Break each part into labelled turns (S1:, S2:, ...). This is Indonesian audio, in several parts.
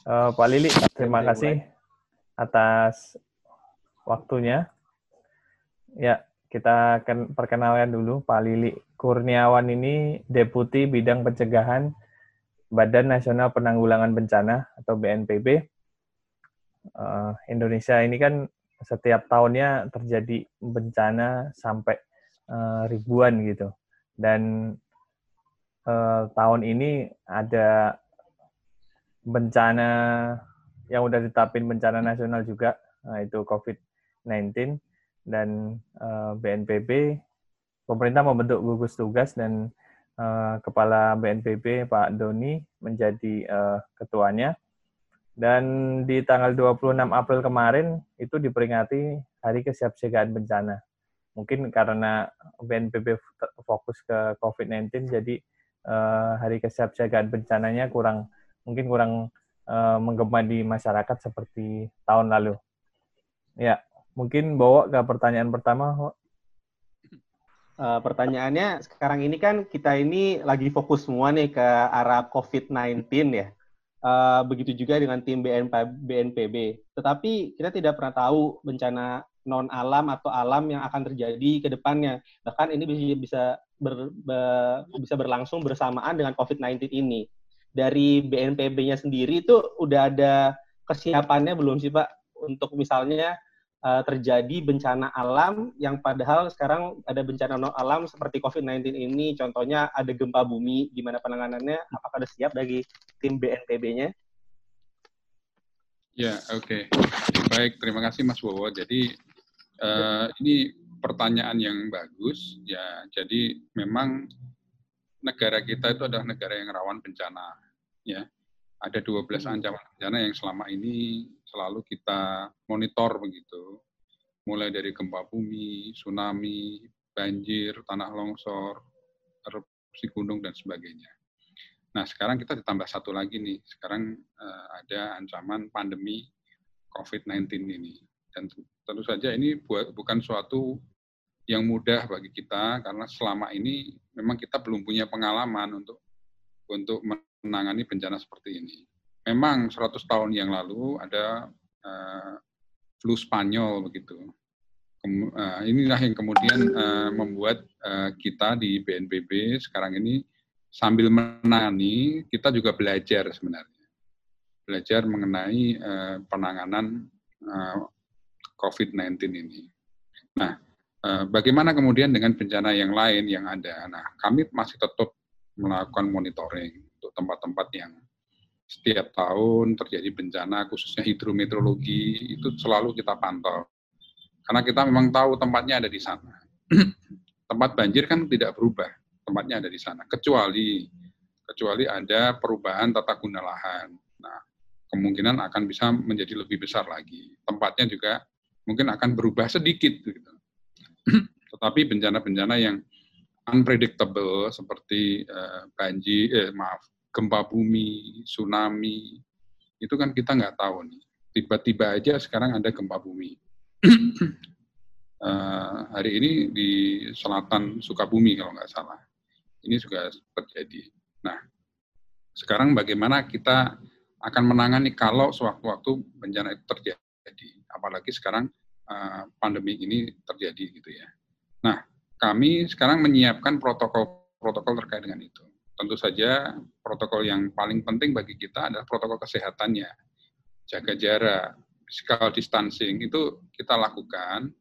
S1: Uh, Pak Lili, terima kasih atas waktunya. Ya, kita akan perkenalkan dulu Pak Lili Kurniawan ini Deputi Bidang Pencegahan Badan Nasional Penanggulangan Bencana atau BNPB. Uh, Indonesia ini kan setiap tahunnya terjadi bencana sampai uh, ribuan gitu. Dan uh, tahun ini ada bencana yang udah ditetapin bencana nasional juga, nah itu COVID-19 dan BNPB pemerintah membentuk gugus tugas dan uh, kepala BNPB Pak Doni menjadi uh, ketuanya dan di tanggal 26 April kemarin itu diperingati Hari Kesiapsiagaan Bencana. Mungkin karena BNPB fokus ke COVID-19 jadi Hari Kesiapsiagaan Bencananya kurang mungkin kurang uh, menggema di masyarakat seperti tahun lalu. Ya, mungkin bawa ke pertanyaan pertama.
S2: Uh, pertanyaannya sekarang ini kan kita ini lagi fokus semua nih ke arah COVID-19 ya. Uh, begitu juga dengan tim BNP, BNPB. Tetapi kita tidak pernah tahu bencana non alam atau alam yang akan terjadi ke depannya. Bahkan ini bisa bisa ber, ber, bisa berlangsung bersamaan dengan COVID-19 ini dari BNPB-nya sendiri itu udah ada kesiapannya belum sih Pak untuk misalnya uh, terjadi bencana alam yang padahal sekarang ada bencana non alam seperti COVID-19 ini contohnya ada gempa bumi gimana penanganannya apakah sudah siap bagi tim BNPB-nya?
S3: Ya, oke. Okay. Baik, terima kasih Mas Bowo. Jadi uh, ini pertanyaan yang bagus ya. Jadi memang negara kita itu adalah negara yang rawan bencana. Ya, ada 12 hmm. ancaman bencana yang selama ini selalu kita monitor begitu, mulai dari gempa bumi, tsunami, banjir, tanah longsor, erupsi gunung dan sebagainya. Nah, sekarang kita ditambah satu lagi nih. Sekarang uh, ada ancaman pandemi COVID-19 ini. Dan tentu saja ini buat, bukan suatu yang mudah bagi kita karena selama ini memang kita belum punya pengalaman untuk untuk menangani bencana seperti ini. Memang 100 tahun yang lalu ada uh, flu Spanyol begitu. Kem, uh, inilah yang kemudian uh, membuat uh, kita di BNPB sekarang ini sambil menangani kita juga belajar sebenarnya. Belajar mengenai uh, penanganan uh, COVID-19 ini. Nah, bagaimana kemudian dengan bencana yang lain yang ada? Nah, kami masih tetap melakukan monitoring untuk tempat-tempat yang setiap tahun terjadi bencana, khususnya hidrometeorologi, itu selalu kita pantau. Karena kita memang tahu tempatnya ada di sana. Tempat banjir kan tidak berubah, tempatnya ada di sana. Kecuali kecuali ada perubahan tata guna lahan. Nah, kemungkinan akan bisa menjadi lebih besar lagi. Tempatnya juga mungkin akan berubah sedikit. Gitu tetapi bencana-bencana yang unpredictable seperti uh, banjir, eh, maaf, gempa bumi, tsunami, itu kan kita nggak tahu nih. Tiba-tiba aja sekarang ada gempa bumi. uh, hari ini di selatan Sukabumi kalau nggak salah. Ini juga terjadi. Nah, sekarang bagaimana kita akan menangani kalau sewaktu-waktu bencana itu terjadi. Apalagi sekarang uh, pandemi ini terjadi gitu ya. Nah, kami sekarang menyiapkan protokol-protokol terkait dengan itu. Tentu saja protokol yang paling penting bagi kita adalah protokol kesehatannya. Jaga jarak, physical distancing itu kita lakukan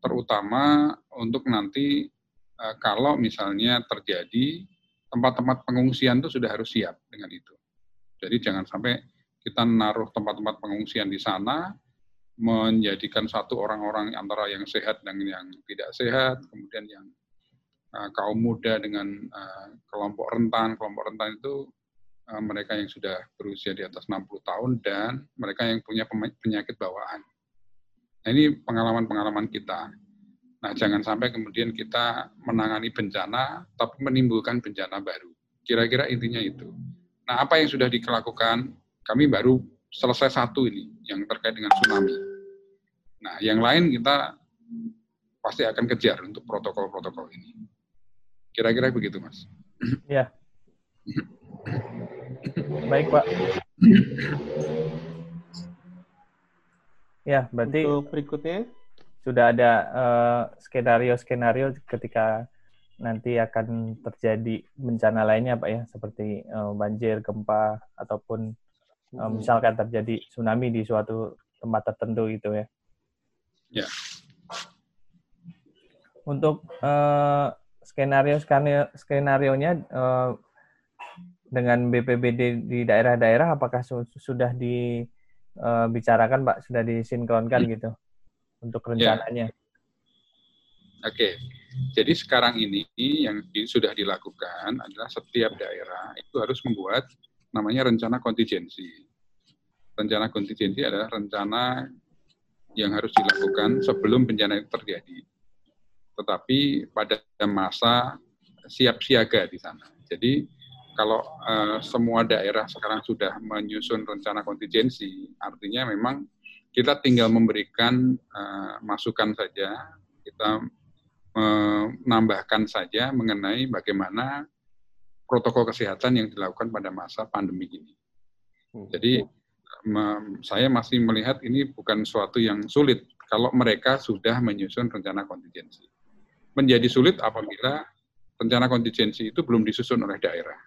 S3: terutama untuk nanti uh, kalau misalnya terjadi tempat-tempat pengungsian itu sudah harus siap dengan itu. Jadi jangan sampai kita naruh tempat-tempat pengungsian di sana, menjadikan satu orang-orang antara yang sehat dan yang tidak sehat, kemudian yang uh, kaum muda dengan uh, kelompok rentan, kelompok rentan itu uh, mereka yang sudah berusia di atas 60 tahun dan mereka yang punya penyakit bawaan. Nah, ini pengalaman-pengalaman kita. Nah, jangan sampai kemudian kita menangani bencana tapi menimbulkan bencana baru. Kira-kira intinya itu. Nah, apa yang sudah dilakukan? Kami baru selesai satu ini yang terkait dengan tsunami Nah, yang lain kita pasti akan kejar untuk protokol-protokol ini. Kira-kira begitu, Mas.
S1: Iya. Baik, Pak. Ya, berarti
S2: Untuk berikutnya,
S1: sudah ada eh, skenario-skenario ketika nanti akan terjadi bencana lainnya, Pak ya, seperti eh, banjir, gempa, ataupun
S2: Hmm.
S1: misalkan terjadi tsunami di suatu tempat tertentu gitu ya.
S3: Ya.
S1: Untuk eh, skenario skenario skenario-nya eh, dengan BPBD di daerah-daerah apakah su- sudah dibicarakan, Pak, sudah disinkronkan gitu untuk rencananya?
S3: Oke, jadi sekarang ini yang di- sudah dilakukan adalah setiap daerah itu harus membuat namanya rencana kontingensi. Rencana kontingensi adalah rencana yang harus dilakukan sebelum bencana itu terjadi. Tetapi pada masa siap siaga di sana. Jadi kalau eh, semua daerah sekarang sudah menyusun rencana kontingensi, artinya memang kita tinggal memberikan eh, masukan saja, kita menambahkan saja mengenai bagaimana protokol kesehatan yang dilakukan pada masa pandemi ini. Jadi saya masih melihat ini bukan suatu yang sulit kalau mereka sudah menyusun rencana kontingensi. Menjadi sulit apabila rencana kontingensi itu belum disusun oleh daerah.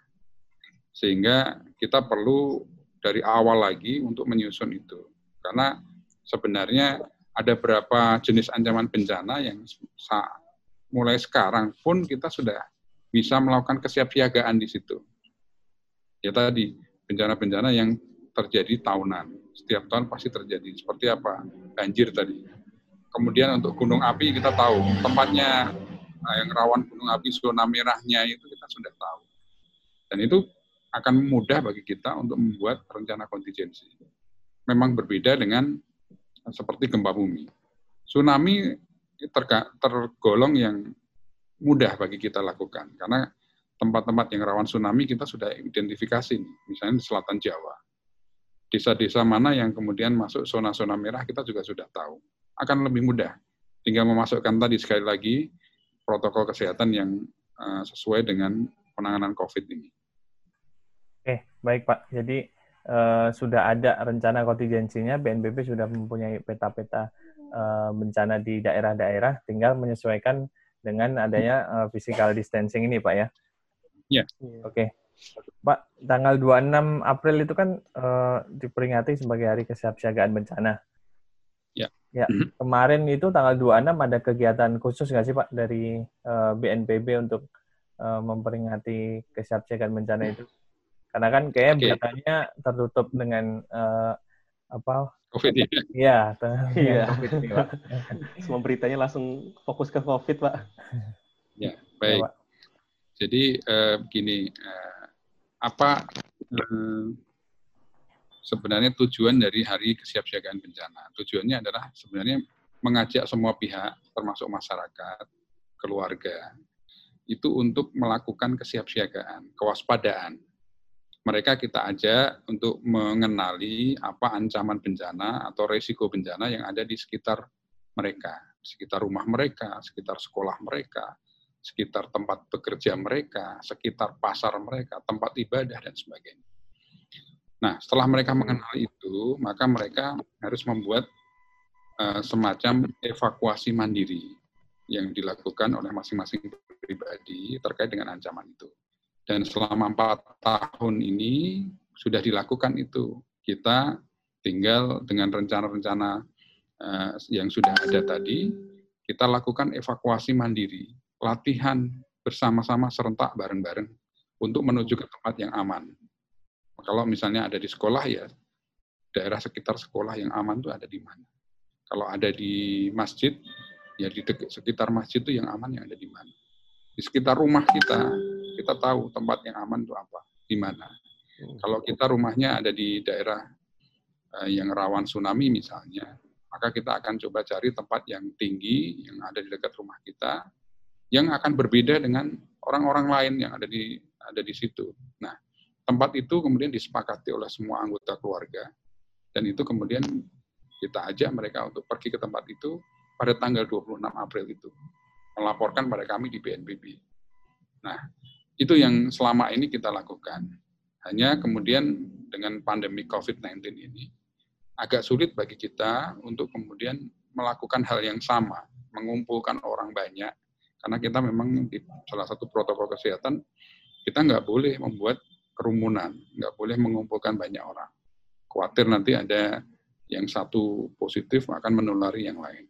S3: Sehingga kita perlu dari awal lagi untuk menyusun itu. Karena sebenarnya ada berapa jenis ancaman bencana yang mulai sekarang pun kita sudah bisa melakukan kesiapsiagaan di situ. Ya tadi, bencana-bencana yang terjadi tahunan. Setiap tahun pasti terjadi. Seperti apa? Banjir tadi. Kemudian untuk gunung api kita tahu tempatnya nah, yang rawan gunung api zona merahnya itu kita sudah tahu. Dan itu akan mudah bagi kita untuk membuat rencana kontingensi. Memang berbeda dengan seperti gempa bumi. Tsunami tergolong yang mudah bagi kita lakukan karena tempat-tempat yang rawan tsunami kita sudah identifikasi misalnya di selatan Jawa. Desa-desa mana yang kemudian masuk zona-zona merah kita juga sudah tahu. Akan lebih mudah. Tinggal memasukkan tadi sekali lagi protokol kesehatan yang eh, sesuai dengan penanganan COVID ini.
S1: Oke, baik Pak. Jadi eh, sudah ada rencana kontingensinya, BNPB sudah mempunyai peta-peta eh, bencana di daerah-daerah, tinggal menyesuaikan dengan adanya eh, physical distancing ini, Pak ya.
S2: Iya.
S1: Oke. Pak, tanggal 26 April itu kan eh, diperingati sebagai Hari Kesiapsiagaan Bencana.
S3: Ya.
S1: Ya,
S3: Mhm.
S1: kemarin itu tanggal 26 ada kegiatan khusus nggak sih Pak dari eh, BNPB untuk eh, memperingati kesiapsiagaan bencana itu? Karena kan kayaknya
S3: Oke.
S1: beritanya tertutup dengan eh, apa?
S3: COVID ini.
S1: Iya,
S2: Iya.
S1: dengan COVID ini, Pak.
S2: semua beritanya langsung fokus ke COVID, Pak.
S3: Ya,
S1: Ya,
S3: baik.
S1: Pak.
S3: Jadi eh, begini, eh, apa eh, sebenarnya tujuan dari Hari Kesiapsiagaan Bencana? Tujuannya adalah sebenarnya mengajak semua pihak, termasuk masyarakat, keluarga, itu untuk melakukan kesiapsiagaan, kewaspadaan. Mereka kita ajak untuk mengenali apa ancaman bencana atau resiko bencana yang ada di sekitar mereka, sekitar rumah mereka, sekitar sekolah mereka, sekitar tempat bekerja mereka, sekitar pasar mereka, tempat ibadah, dan sebagainya. Nah, setelah mereka mengenali itu, maka mereka harus membuat uh, semacam evakuasi mandiri yang dilakukan oleh masing-masing pribadi terkait dengan ancaman itu. Dan selama empat tahun ini sudah dilakukan itu. Kita tinggal dengan rencana-rencana uh, yang sudah ada tadi, kita lakukan evakuasi mandiri latihan bersama-sama serentak bareng-bareng untuk menuju ke tempat yang aman. Kalau misalnya ada di sekolah ya daerah sekitar sekolah yang aman itu ada di mana. Kalau ada di masjid ya di sekitar masjid itu yang aman yang ada di mana. Di sekitar rumah kita kita tahu tempat yang aman itu apa, di mana. Kalau kita rumahnya ada di daerah yang rawan tsunami misalnya, maka kita akan coba cari tempat yang tinggi yang ada di dekat rumah kita yang akan berbeda dengan orang-orang lain yang ada di ada di situ. Nah, tempat itu kemudian disepakati oleh semua anggota keluarga dan itu kemudian kita ajak mereka untuk pergi ke tempat itu pada tanggal 26 April itu melaporkan pada kami di BNPB. Nah, itu yang selama ini kita lakukan. Hanya kemudian dengan pandemi COVID-19 ini agak sulit bagi kita untuk kemudian melakukan hal yang sama, mengumpulkan orang banyak, karena kita memang di salah satu protokol kesehatan kita nggak boleh membuat kerumunan, nggak boleh mengumpulkan banyak orang. Khawatir nanti ada yang satu positif akan menulari yang lain.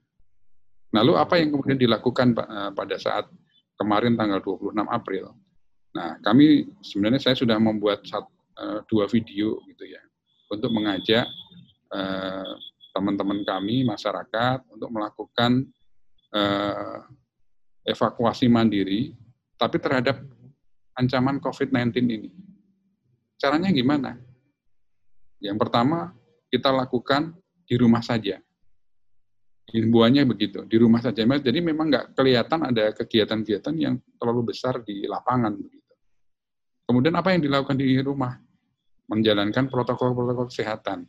S3: Lalu apa yang kemudian dilakukan eh, pada saat kemarin tanggal 26 April? Nah, kami sebenarnya saya sudah membuat uh, dua video gitu ya untuk mengajak uh, teman-teman kami masyarakat untuk melakukan evakuasi mandiri, tapi terhadap ancaman COVID-19 ini. Caranya gimana? Yang pertama, kita lakukan di rumah saja. Himbauannya begitu, di rumah saja. Jadi memang nggak kelihatan ada kegiatan-kegiatan yang terlalu besar di lapangan. Kemudian apa yang dilakukan di rumah? Menjalankan protokol-protokol kesehatan.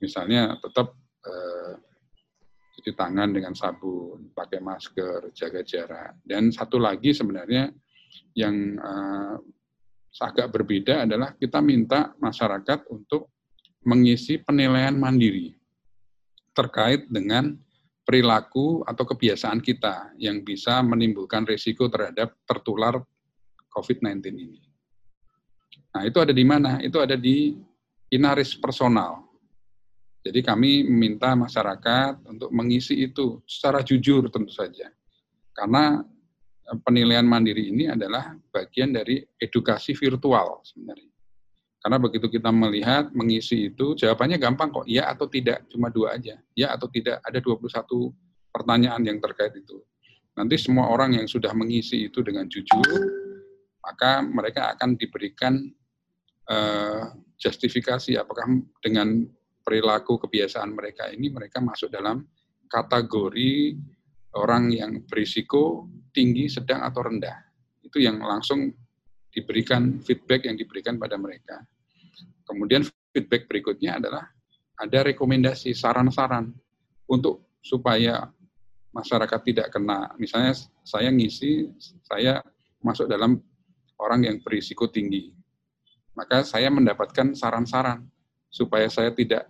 S3: Misalnya tetap eh, cuci tangan dengan sabun, pakai masker, jaga jarak. Dan satu lagi sebenarnya yang uh, agak berbeda adalah kita minta masyarakat untuk mengisi penilaian mandiri terkait dengan perilaku atau kebiasaan kita yang bisa menimbulkan risiko terhadap tertular COVID-19 ini. Nah, itu ada di mana? Itu ada di inaris personal. Jadi kami meminta masyarakat untuk mengisi itu secara jujur tentu saja. Karena eh, penilaian mandiri ini adalah bagian dari edukasi virtual sebenarnya. Karena begitu kita melihat, mengisi itu, jawabannya gampang kok, ya atau tidak, cuma dua aja. Ya atau tidak, ada 21 pertanyaan yang terkait itu. Nanti semua orang yang sudah mengisi itu dengan jujur, maka mereka akan diberikan uh, justifikasi apakah dengan perilaku kebiasaan mereka ini mereka masuk dalam kategori orang yang berisiko tinggi, sedang atau rendah. Itu yang langsung diberikan feedback yang diberikan pada mereka. Kemudian feedback berikutnya adalah ada rekomendasi saran-saran untuk supaya masyarakat tidak kena. Misalnya saya ngisi, saya masuk dalam orang yang berisiko tinggi. Maka saya mendapatkan saran-saran supaya saya tidak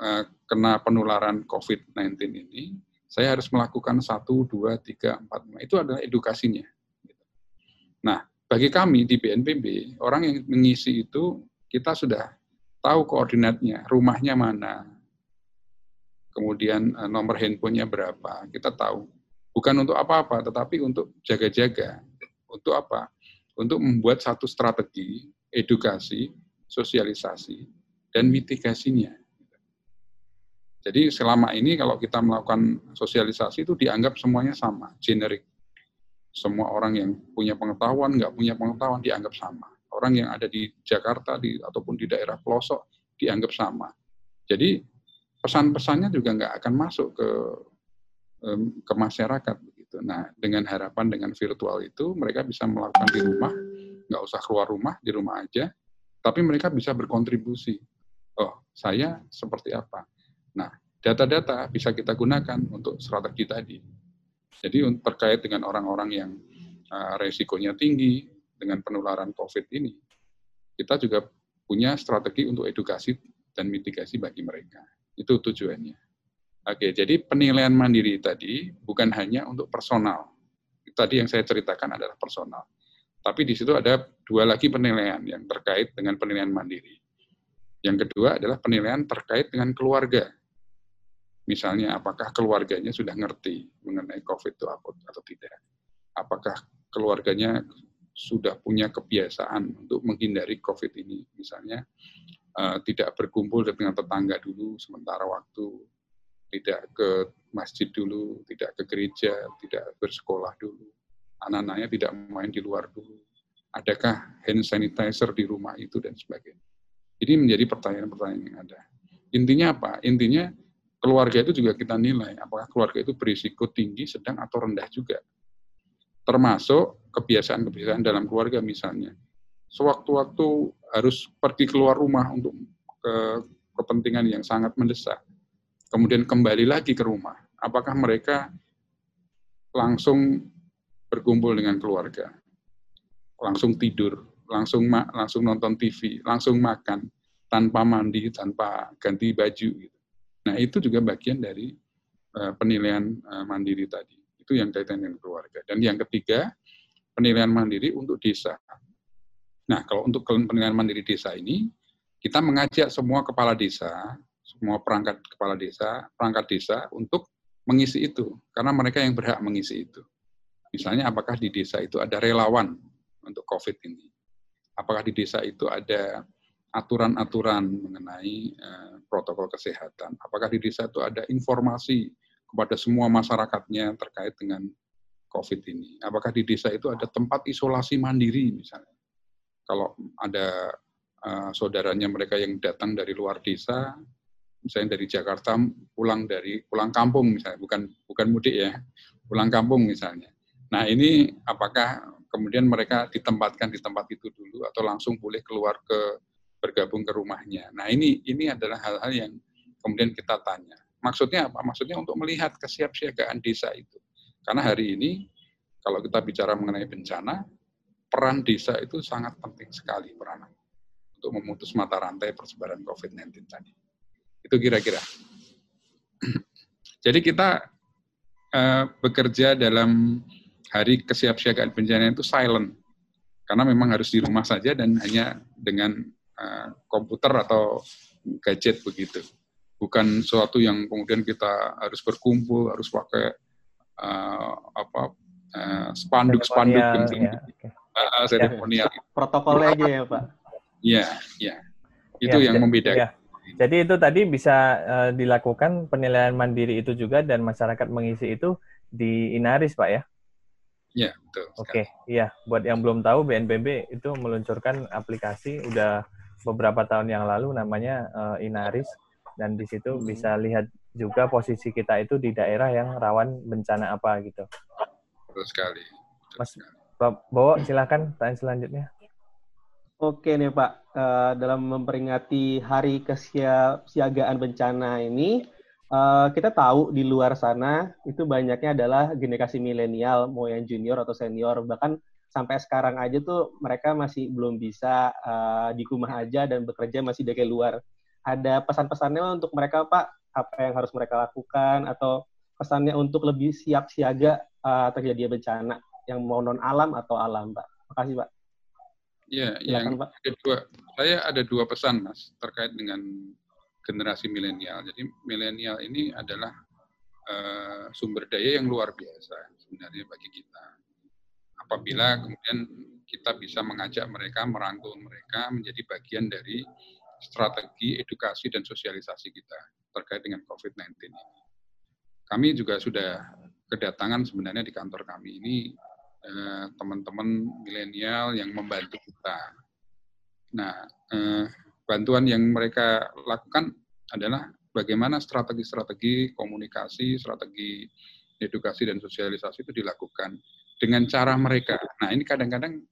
S3: uh, kena penularan COVID-19 ini, saya harus melakukan satu, dua, tiga, empat, lima. Itu adalah edukasinya. Nah, bagi kami di BNPB, orang yang mengisi itu, kita sudah tahu koordinatnya, rumahnya mana, kemudian uh, nomor handphonenya berapa, kita tahu. Bukan untuk apa-apa, tetapi untuk jaga-jaga. Untuk apa? Untuk membuat satu strategi edukasi sosialisasi, dan mitigasinya. Jadi selama ini kalau kita melakukan sosialisasi itu dianggap semuanya sama, generik. Semua orang yang punya pengetahuan, nggak punya pengetahuan dianggap sama. Orang yang ada di Jakarta di, ataupun di daerah pelosok dianggap sama. Jadi pesan-pesannya juga nggak akan masuk ke ke masyarakat begitu. Nah, dengan harapan dengan virtual itu mereka bisa melakukan di rumah, nggak usah keluar rumah, di rumah aja, tapi mereka bisa berkontribusi. Oh, saya seperti apa? Nah, data-data bisa kita gunakan untuk strategi tadi. Jadi terkait dengan orang-orang yang uh, resikonya tinggi dengan penularan COVID ini, kita juga punya strategi untuk edukasi dan mitigasi bagi mereka. Itu tujuannya. Oke, jadi penilaian mandiri tadi bukan hanya untuk personal. Tadi yang saya ceritakan adalah personal. Tapi di situ ada dua lagi penilaian yang terkait dengan penilaian mandiri. Yang kedua adalah penilaian terkait dengan keluarga. Misalnya, apakah keluarganya sudah ngerti mengenai COVID itu apa atau tidak? Apakah keluarganya sudah punya kebiasaan untuk menghindari COVID ini? Misalnya, uh, tidak berkumpul dengan tetangga dulu sementara waktu, tidak ke masjid dulu, tidak ke gereja, tidak bersekolah dulu anak-anaknya tidak main di luar dulu. Adakah hand sanitizer di rumah itu dan sebagainya. Ini menjadi pertanyaan-pertanyaan yang ada. Intinya apa? Intinya keluarga itu juga kita nilai apakah keluarga itu berisiko tinggi, sedang atau rendah juga. Termasuk kebiasaan-kebiasaan dalam keluarga misalnya. Sewaktu-waktu harus pergi keluar rumah untuk ke kepentingan yang sangat mendesak. Kemudian kembali lagi ke rumah. Apakah mereka langsung berkumpul dengan keluarga, langsung tidur, langsung ma langsung nonton TV, langsung makan, tanpa mandi, tanpa ganti baju. Gitu. Nah itu juga bagian dari uh, penilaian uh, mandiri tadi. Itu yang kaitan dengan keluarga. Dan yang ketiga, penilaian mandiri untuk desa. Nah, kalau untuk penilaian mandiri desa ini, kita mengajak semua kepala desa, semua perangkat kepala desa, perangkat desa untuk mengisi itu, karena mereka yang berhak mengisi itu. Misalnya, apakah di desa itu ada relawan untuk COVID ini? Apakah di desa itu ada aturan-aturan mengenai eh, protokol kesehatan? Apakah di desa itu ada informasi kepada semua masyarakatnya terkait dengan COVID ini? Apakah di desa itu ada tempat isolasi mandiri misalnya? Kalau ada uh, saudaranya mereka yang datang dari luar desa, misalnya dari Jakarta pulang dari pulang kampung misalnya, bukan bukan mudik ya, pulang kampung misalnya. Nah ini apakah kemudian mereka ditempatkan di tempat itu dulu atau langsung boleh keluar ke bergabung ke rumahnya. Nah ini ini adalah hal-hal yang kemudian kita tanya. Maksudnya apa? Maksudnya untuk melihat kesiapsiagaan desa itu. Karena hari ini kalau kita bicara mengenai bencana, peran desa itu sangat penting sekali peran untuk memutus mata rantai persebaran COVID-19 tadi. Itu kira-kira. Jadi kita uh, bekerja dalam hari kesiapsiagaan bencana itu silent, karena memang harus di rumah saja dan hanya dengan uh, komputer atau gadget begitu. Bukan suatu yang kemudian kita harus berkumpul, harus pakai uh, apa spanduk-spanduk uh, spanduk ya, okay uh, seremonial.
S2: Ya. Protokolnya aja ya Pak.
S3: Iya, iya. Itu ya, yang membedakan. Ya.
S1: Jadi itu tadi bisa uh, dilakukan penilaian mandiri itu juga dan masyarakat mengisi itu di Inaris Pak ya?
S3: Iya, betul.
S1: Oke, okay. iya. Buat yang belum tahu, BNPB itu meluncurkan aplikasi udah beberapa tahun yang lalu namanya uh, Inaris dan di situ hmm. bisa lihat juga posisi kita itu di daerah yang rawan bencana apa gitu.
S3: Betul sekali.
S1: Betul Mas sekali. Bowo, silakan tanya selanjutnya.
S2: Oke nih Pak, uh, dalam memperingati Hari Kesiapsiagaan Bencana ini, uh, kita tahu di luar sana itu banyaknya adalah generasi milenial, mau yang junior atau senior, bahkan sampai sekarang aja tuh mereka masih belum bisa uh, di rumah aja dan bekerja masih dari luar. Ada pesan-pesannya untuk mereka Pak, apa yang harus mereka lakukan atau pesannya untuk lebih siap siaga uh, terjadi bencana? yang mau non alam atau alam, Pak? Makasih, Pak.
S3: Ya, yang Pak. kedua, saya ada dua pesan, Mas, terkait dengan generasi milenial. Jadi milenial ini adalah uh, sumber daya yang luar biasa sebenarnya bagi kita. Apabila kemudian kita bisa mengajak mereka, merangkul mereka menjadi bagian dari strategi edukasi dan sosialisasi kita terkait dengan COVID-19 ini. Kami juga sudah kedatangan sebenarnya di kantor kami ini Eh, teman-teman milenial yang membantu kita. Nah, eh, bantuan yang mereka lakukan adalah bagaimana strategi-strategi komunikasi, strategi edukasi dan sosialisasi itu dilakukan dengan cara mereka. Nah, ini kadang-kadang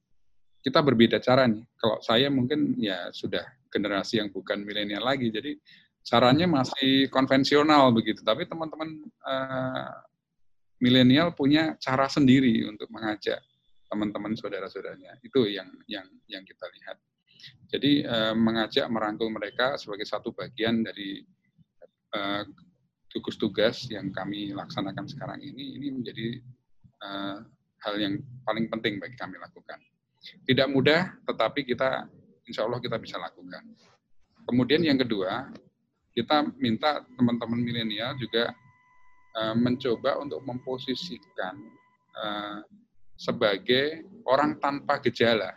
S3: kita berbeda cara nih. Kalau saya mungkin ya sudah generasi yang bukan milenial lagi, jadi caranya masih konvensional begitu. Tapi teman-teman uh, milenial punya cara sendiri untuk mengajak teman-teman saudara-saudaranya. Itu yang yang yang kita lihat. Jadi eh, mengajak merangkul mereka sebagai satu bagian dari eh, tugas tugas yang kami laksanakan sekarang ini ini menjadi eh, hal yang paling penting bagi kami lakukan. Tidak mudah, tetapi kita insya Allah kita bisa lakukan. Kemudian yang kedua, kita minta teman-teman milenial juga Eh, mencoba untuk memposisikan sebagai orang tanpa gejala.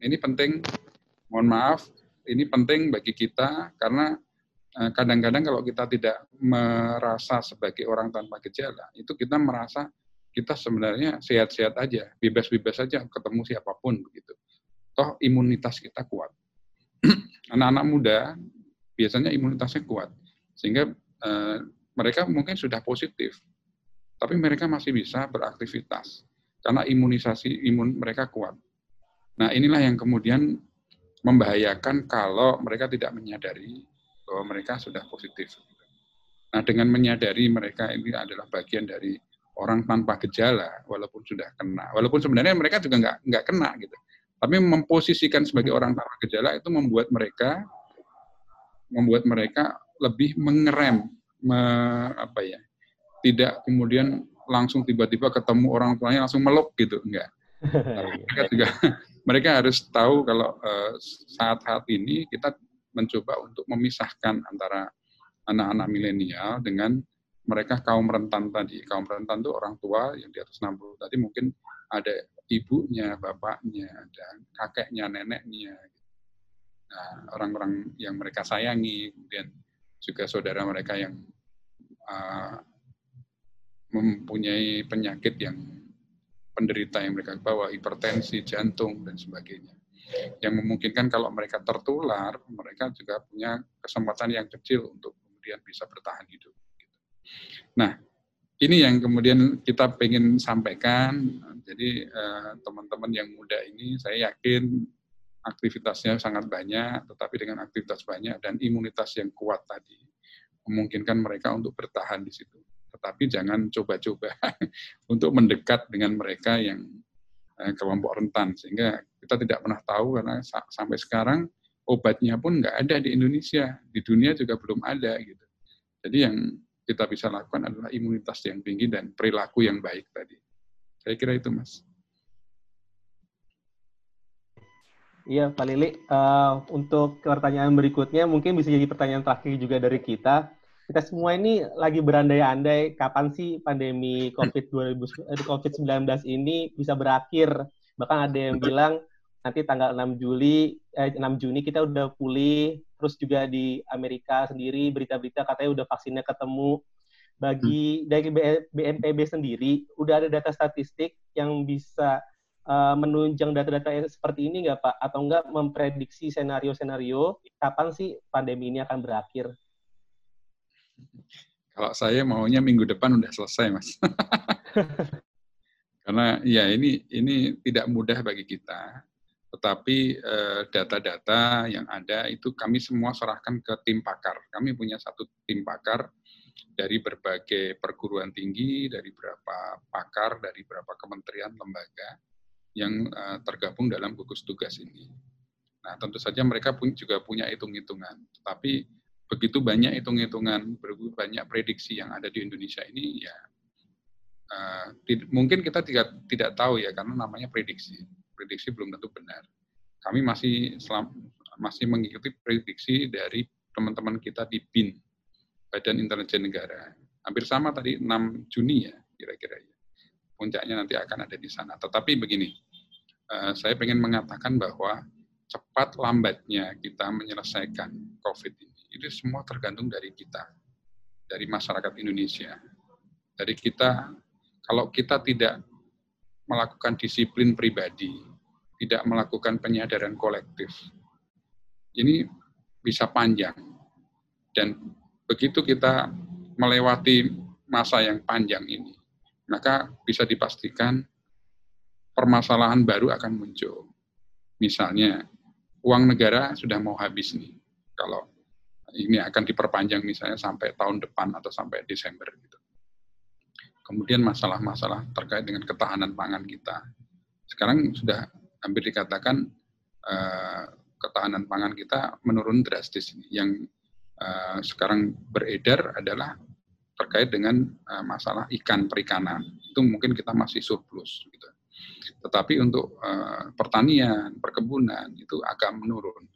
S3: Ini penting, mohon maaf, ini penting bagi kita karena eh, kadang-kadang kalau kita tidak merasa sebagai orang tanpa gejala, itu kita merasa kita sebenarnya sehat-sehat aja, bebas-bebas saja ketemu siapa pun begitu. Toh imunitas kita kuat. Anak-anak muda biasanya imunitasnya kuat, sehingga mereka mungkin sudah positif, tapi mereka masih bisa beraktivitas karena imunisasi imun mereka kuat. Nah, inilah yang kemudian membahayakan kalau mereka tidak menyadari bahwa mereka sudah positif. Nah, dengan menyadari mereka ini adalah bagian dari orang tanpa gejala, walaupun sudah kena, walaupun sebenarnya mereka juga nggak nggak kena gitu, tapi memposisikan sebagai orang tanpa gejala itu membuat mereka membuat mereka lebih mengerem, me, apa ya, tidak kemudian langsung tiba-tiba ketemu orang tuanya langsung meluk gitu, enggak. Mereka juga mereka harus tahu kalau uh, saat-saat ini kita mencoba untuk memisahkan antara anak-anak milenial dengan mereka kaum rentan tadi. Kaum rentan itu orang tua yang di atas 60 tadi mungkin ada ibunya, bapaknya, ada kakeknya, neneknya. Nah, orang-orang yang mereka sayangi, kemudian juga saudara mereka yang uh, mempunyai penyakit yang penderita yang mereka bawa, hipertensi, jantung, dan sebagainya. Yang memungkinkan kalau mereka tertular, mereka juga punya kesempatan yang kecil untuk kemudian bisa bertahan hidup. Nah, ini yang kemudian kita ingin sampaikan. Jadi eh, teman-teman yang muda ini saya yakin aktivitasnya sangat banyak, tetapi dengan aktivitas banyak dan imunitas yang kuat tadi memungkinkan mereka untuk bertahan di situ. Tetapi jangan coba-coba untuk mendekat dengan mereka yang eh, kelompok rentan sehingga kita tidak pernah tahu karena sampai sekarang obatnya pun nggak ada di Indonesia, di dunia juga belum ada gitu. Jadi yang kita bisa lakukan adalah imunitas yang tinggi dan perilaku yang baik tadi. Saya kira itu, Mas.
S2: Iya, Pak Lili. Uh, untuk pertanyaan berikutnya, mungkin bisa jadi pertanyaan terakhir juga dari kita. Kita semua ini lagi berandai-andai kapan sih pandemi COVID-19 eh, ini bisa berakhir. Bahkan ada yang bilang nanti tanggal 6 Juli, eh, 6 Juni kita udah pulih, terus juga di Amerika sendiri berita-berita katanya udah vaksinnya ketemu. Bagi hmm. dari BNPB sendiri, udah ada data statistik yang bisa uh, menunjang data-data seperti ini nggak Pak? Atau nggak memprediksi senario-senario kapan sih pandemi ini akan berakhir?
S3: Kalau saya maunya minggu depan udah selesai, Mas. Karena ya ini ini tidak mudah bagi kita tetapi eh, data-data yang ada itu kami semua serahkan ke tim pakar. Kami punya satu tim pakar dari berbagai perguruan tinggi, dari beberapa pakar, dari beberapa kementerian, lembaga yang eh, tergabung dalam gugus tugas ini. Nah, tentu saja mereka pun juga punya hitung-hitungan. Tetapi begitu banyak hitung-hitungan, banyak prediksi yang ada di Indonesia ini, ya uh, mungkin kita tidak tidak tahu ya karena namanya prediksi prediksi belum tentu benar. Kami masih selam, masih mengikuti prediksi dari teman-teman kita di BIN, Badan Intelijen Negara. Hampir sama tadi 6 Juni ya kira-kira ya. Puncaknya nanti akan ada di sana. Tetapi begini, uh, saya ingin mengatakan bahwa cepat lambatnya kita menyelesaikan COVID ini, itu semua tergantung dari kita, dari masyarakat Indonesia. Dari kita, kalau kita tidak melakukan disiplin pribadi, tidak melakukan penyadaran kolektif. Ini bisa panjang. Dan begitu kita melewati masa yang panjang ini, maka bisa dipastikan permasalahan baru akan muncul. Misalnya, uang negara sudah mau habis nih. Kalau ini akan diperpanjang misalnya sampai tahun depan atau sampai Desember gitu. Kemudian masalah-masalah terkait dengan ketahanan pangan kita. Sekarang sudah hampir dikatakan uh, ketahanan pangan kita menurun drastis. Yang uh, sekarang beredar adalah terkait dengan uh, masalah ikan perikanan. Itu mungkin kita masih surplus. Gitu. Tetapi untuk uh, pertanian, perkebunan itu agak menurun.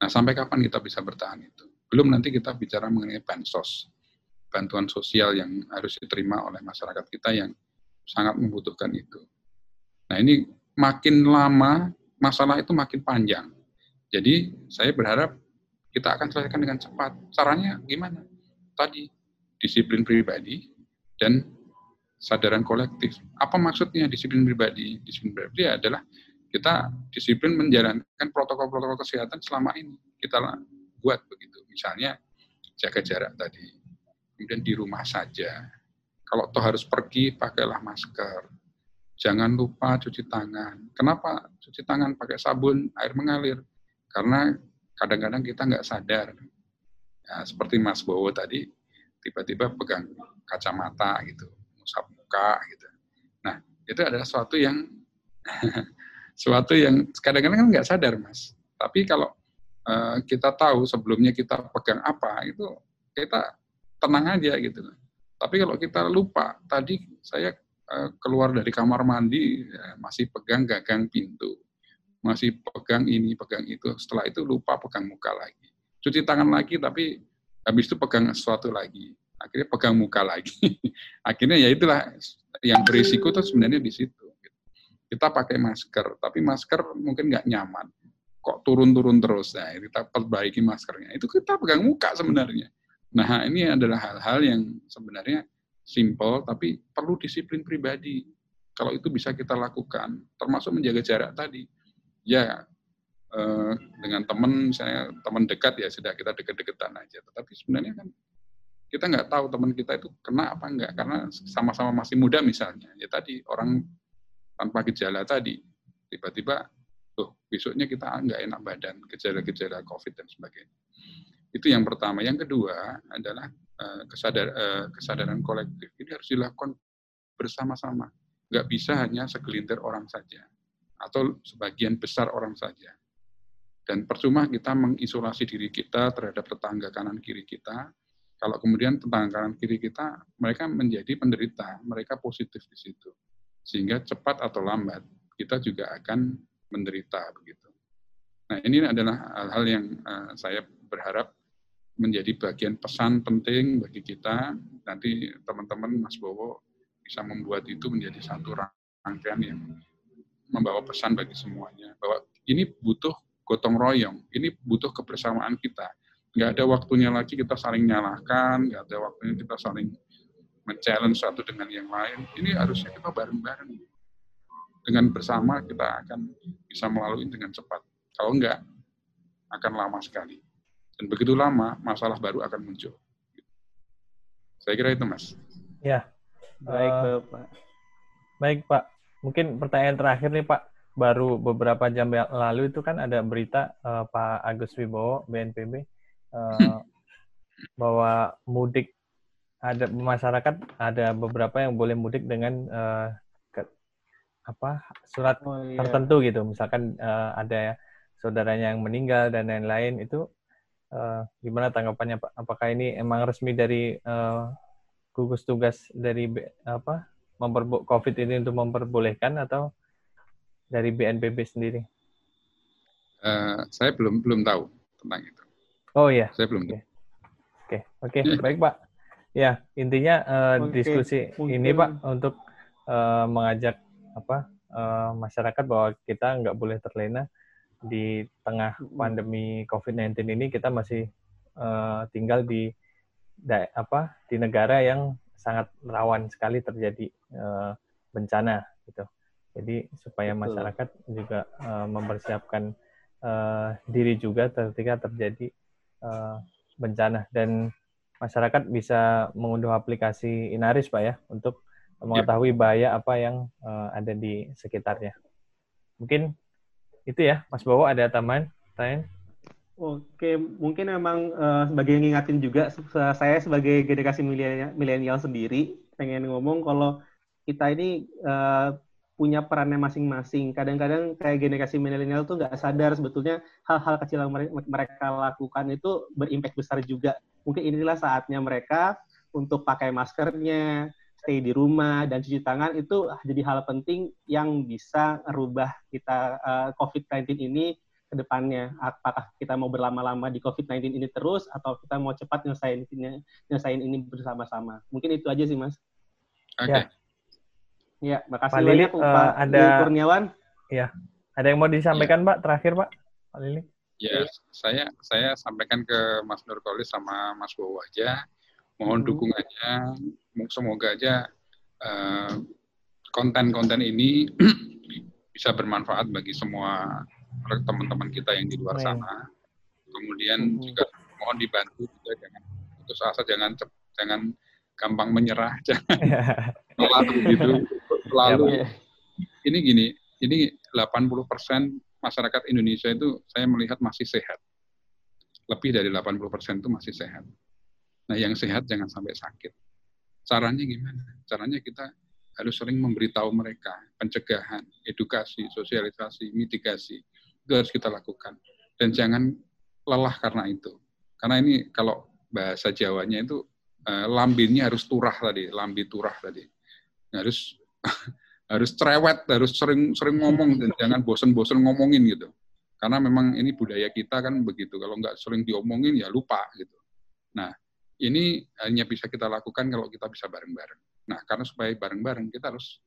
S3: Nah, sampai kapan kita bisa bertahan itu? Belum nanti kita bicara mengenai bansos bantuan sosial yang harus diterima oleh masyarakat kita yang sangat membutuhkan itu. Nah ini makin lama masalah itu makin panjang. Jadi saya berharap kita akan selesaikan dengan cepat. Caranya gimana? Tadi disiplin pribadi dan sadaran kolektif. Apa maksudnya disiplin pribadi? Disiplin pribadi adalah kita disiplin menjalankan protokol-protokol kesehatan selama ini kita buat begitu. Misalnya jaga jarak tadi, kemudian di rumah saja. Kalau toh harus pergi, pakailah masker. Jangan lupa cuci tangan. Kenapa cuci tangan pakai sabun, air mengalir? Karena kadang-kadang kita nggak sadar. Ya, seperti Mas Bowo tadi, tiba-tiba pegang kacamata gitu, musap muka gitu. Nah, itu adalah suatu yang suatu yang kadang-kadang kan nggak sadar, Mas. Tapi kalau uh, kita tahu sebelumnya kita pegang apa itu kita tenang aja gitu. Tapi kalau kita lupa, tadi saya uh, keluar dari kamar mandi ya, masih pegang gagang pintu, masih pegang ini, pegang itu. Setelah itu lupa pegang muka lagi. Cuci tangan lagi, tapi habis itu pegang sesuatu lagi. Akhirnya pegang muka lagi. Akhirnya ya itulah yang berisiko itu sebenarnya di situ. Kita pakai masker, tapi masker mungkin nggak nyaman. Kok turun-turun terus? Nah, kita perbaiki maskernya. Itu kita pegang muka sebenarnya Nah, ini adalah hal-hal yang sebenarnya simple, tapi perlu disiplin pribadi. Kalau itu bisa kita lakukan, termasuk menjaga jarak tadi. Ya, eh, dengan teman, saya teman dekat ya sudah kita deket-deketan aja. Tetapi sebenarnya kan kita nggak tahu teman kita itu kena apa enggak, karena sama-sama masih muda misalnya. Ya tadi, orang tanpa gejala tadi, tiba-tiba, tuh besoknya kita nggak enak badan, gejala-gejala COVID dan sebagainya. Itu yang pertama. Yang kedua adalah uh, kesadar, uh, kesadaran kolektif. Ini harus dilakukan bersama-sama. Nggak bisa hanya segelintir orang saja atau sebagian besar orang saja. Dan percuma kita mengisolasi diri kita terhadap tetangga kanan kiri kita. Kalau kemudian tetangga kanan kiri kita mereka menjadi penderita, mereka positif di situ. Sehingga cepat atau lambat kita juga akan menderita begitu. Nah, ini adalah hal-hal yang uh, saya berharap menjadi bagian pesan penting bagi kita. Nanti teman-teman Mas Bowo bisa membuat itu menjadi satu rangkaian yang membawa pesan bagi semuanya bahwa ini butuh gotong royong, ini butuh kebersamaan kita. Nggak ada waktunya lagi kita saling nyalahkan, nggak ada waktunya kita saling men-challenge satu dengan yang lain. Ini harusnya kita bareng-bareng. Dengan bersama kita akan bisa melalui dengan cepat. Kalau enggak, akan lama sekali. Dan begitu lama, masalah baru akan muncul. Saya kira itu, Mas.
S1: Ya. Baik, uh, Pak. Baik, Pak. Mungkin pertanyaan terakhir nih, Pak. Baru beberapa jam lalu itu kan ada berita uh, Pak Agus Wibowo, BNPB, uh, eh, bahwa mudik ada masyarakat ada beberapa yang boleh mudik dengan uh, ke, apa surat oh, iya. tertentu gitu misalkan uh, ada saudaranya yang meninggal dan lain-lain itu Uh, gimana tanggapannya Pak? Apakah ini emang resmi dari uh, gugus tugas dari apa memperbo COVID ini untuk memperbolehkan atau dari BNPB sendiri?
S3: Uh, saya belum belum tahu tentang itu.
S1: Oh iya.
S3: Saya belum tahu.
S1: Oke, okay. oke, okay. baik Pak. Ya intinya uh, okay. diskusi Mungkin. ini Pak untuk uh, mengajak apa uh, masyarakat bahwa kita nggak boleh terlena di tengah pandemi COVID-19 ini kita masih uh, tinggal di da, apa di negara yang sangat rawan sekali terjadi uh, bencana gitu. Jadi supaya masyarakat juga uh, mempersiapkan uh, diri juga ketika terjadi uh, bencana dan masyarakat bisa mengunduh aplikasi Inaris Pak ya untuk mengetahui bahaya apa yang uh, ada di sekitarnya. Mungkin itu ya, Mas Bowo ada tambahan? Tanya?
S2: Oke, mungkin memang uh, sebagai yang ngingatin juga, saya sebagai generasi milenial sendiri pengen ngomong kalau kita ini uh, punya perannya masing-masing. Kadang-kadang kayak generasi milenial tuh nggak sadar sebetulnya hal-hal kecil yang mereka lakukan itu berimpact besar juga. Mungkin inilah saatnya mereka untuk pakai maskernya, stay di rumah dan cuci tangan itu jadi hal penting yang bisa merubah kita uh, COVID-19 ini ke depannya. Apakah kita mau berlama-lama di COVID-19 ini terus atau kita mau cepat nyelesain nyelesain ini bersama-sama. Mungkin itu aja sih, Mas.
S3: Oke. Okay.
S2: Ya. ya, makasih Pak Lili, banyak uh, Pak ada Kurniawan.
S1: Ya. Ada yang mau disampaikan, ya. Pak, terakhir, Pak? Pak Lili.
S3: Ya, saya saya sampaikan ke Mas Nurkolis sama Mas Bowo aja. Mohon hmm. dukungannya semoga aja eh, konten-konten uh, ini bisa bermanfaat bagi semua teman-teman kita yang di luar sana. Kemudian hmm. juga mohon dibantu juga jangan putus asa jangan jangan gampang menyerah jangan melatih gitu. Ya, ini gini ini 80% masyarakat Indonesia itu saya melihat masih sehat lebih dari 80% itu masih sehat Nah, yang sehat jangan sampai sakit. Caranya gimana? Caranya kita harus sering memberitahu mereka, pencegahan, edukasi, sosialisasi, mitigasi. Itu harus kita lakukan. Dan jangan lelah karena itu. Karena ini kalau bahasa Jawanya itu uh, lambinnya harus turah tadi, lambi turah tadi. Harus harus cerewet, harus sering sering ngomong dan jangan bosen-bosen ngomongin gitu. Karena memang ini budaya kita kan begitu. Kalau nggak sering diomongin ya lupa gitu. Nah, ini hanya bisa kita lakukan kalau kita bisa bareng-bareng. Nah, karena supaya bareng-bareng kita harus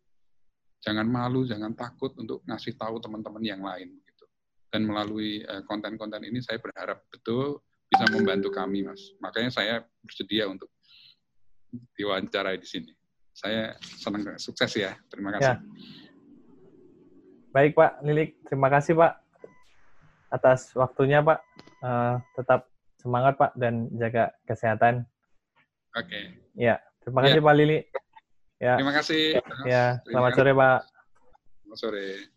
S3: jangan malu, jangan takut untuk ngasih tahu teman-teman yang lain gitu. Dan melalui eh, konten-konten ini saya berharap betul bisa membantu kami, Mas. Makanya saya bersedia untuk diwawancarai di sini. Saya senang sukses ya. Terima kasih. Ya.
S1: Baik Pak Lilik, terima kasih Pak atas waktunya Pak. Uh, tetap semangat Pak dan jaga kesehatan.
S3: Oke. Okay.
S1: Ya, terima kasih ya. Pak Lili.
S3: Ya. Terima kasih.
S1: Ya, selamat sore Pak.
S3: Selamat sore.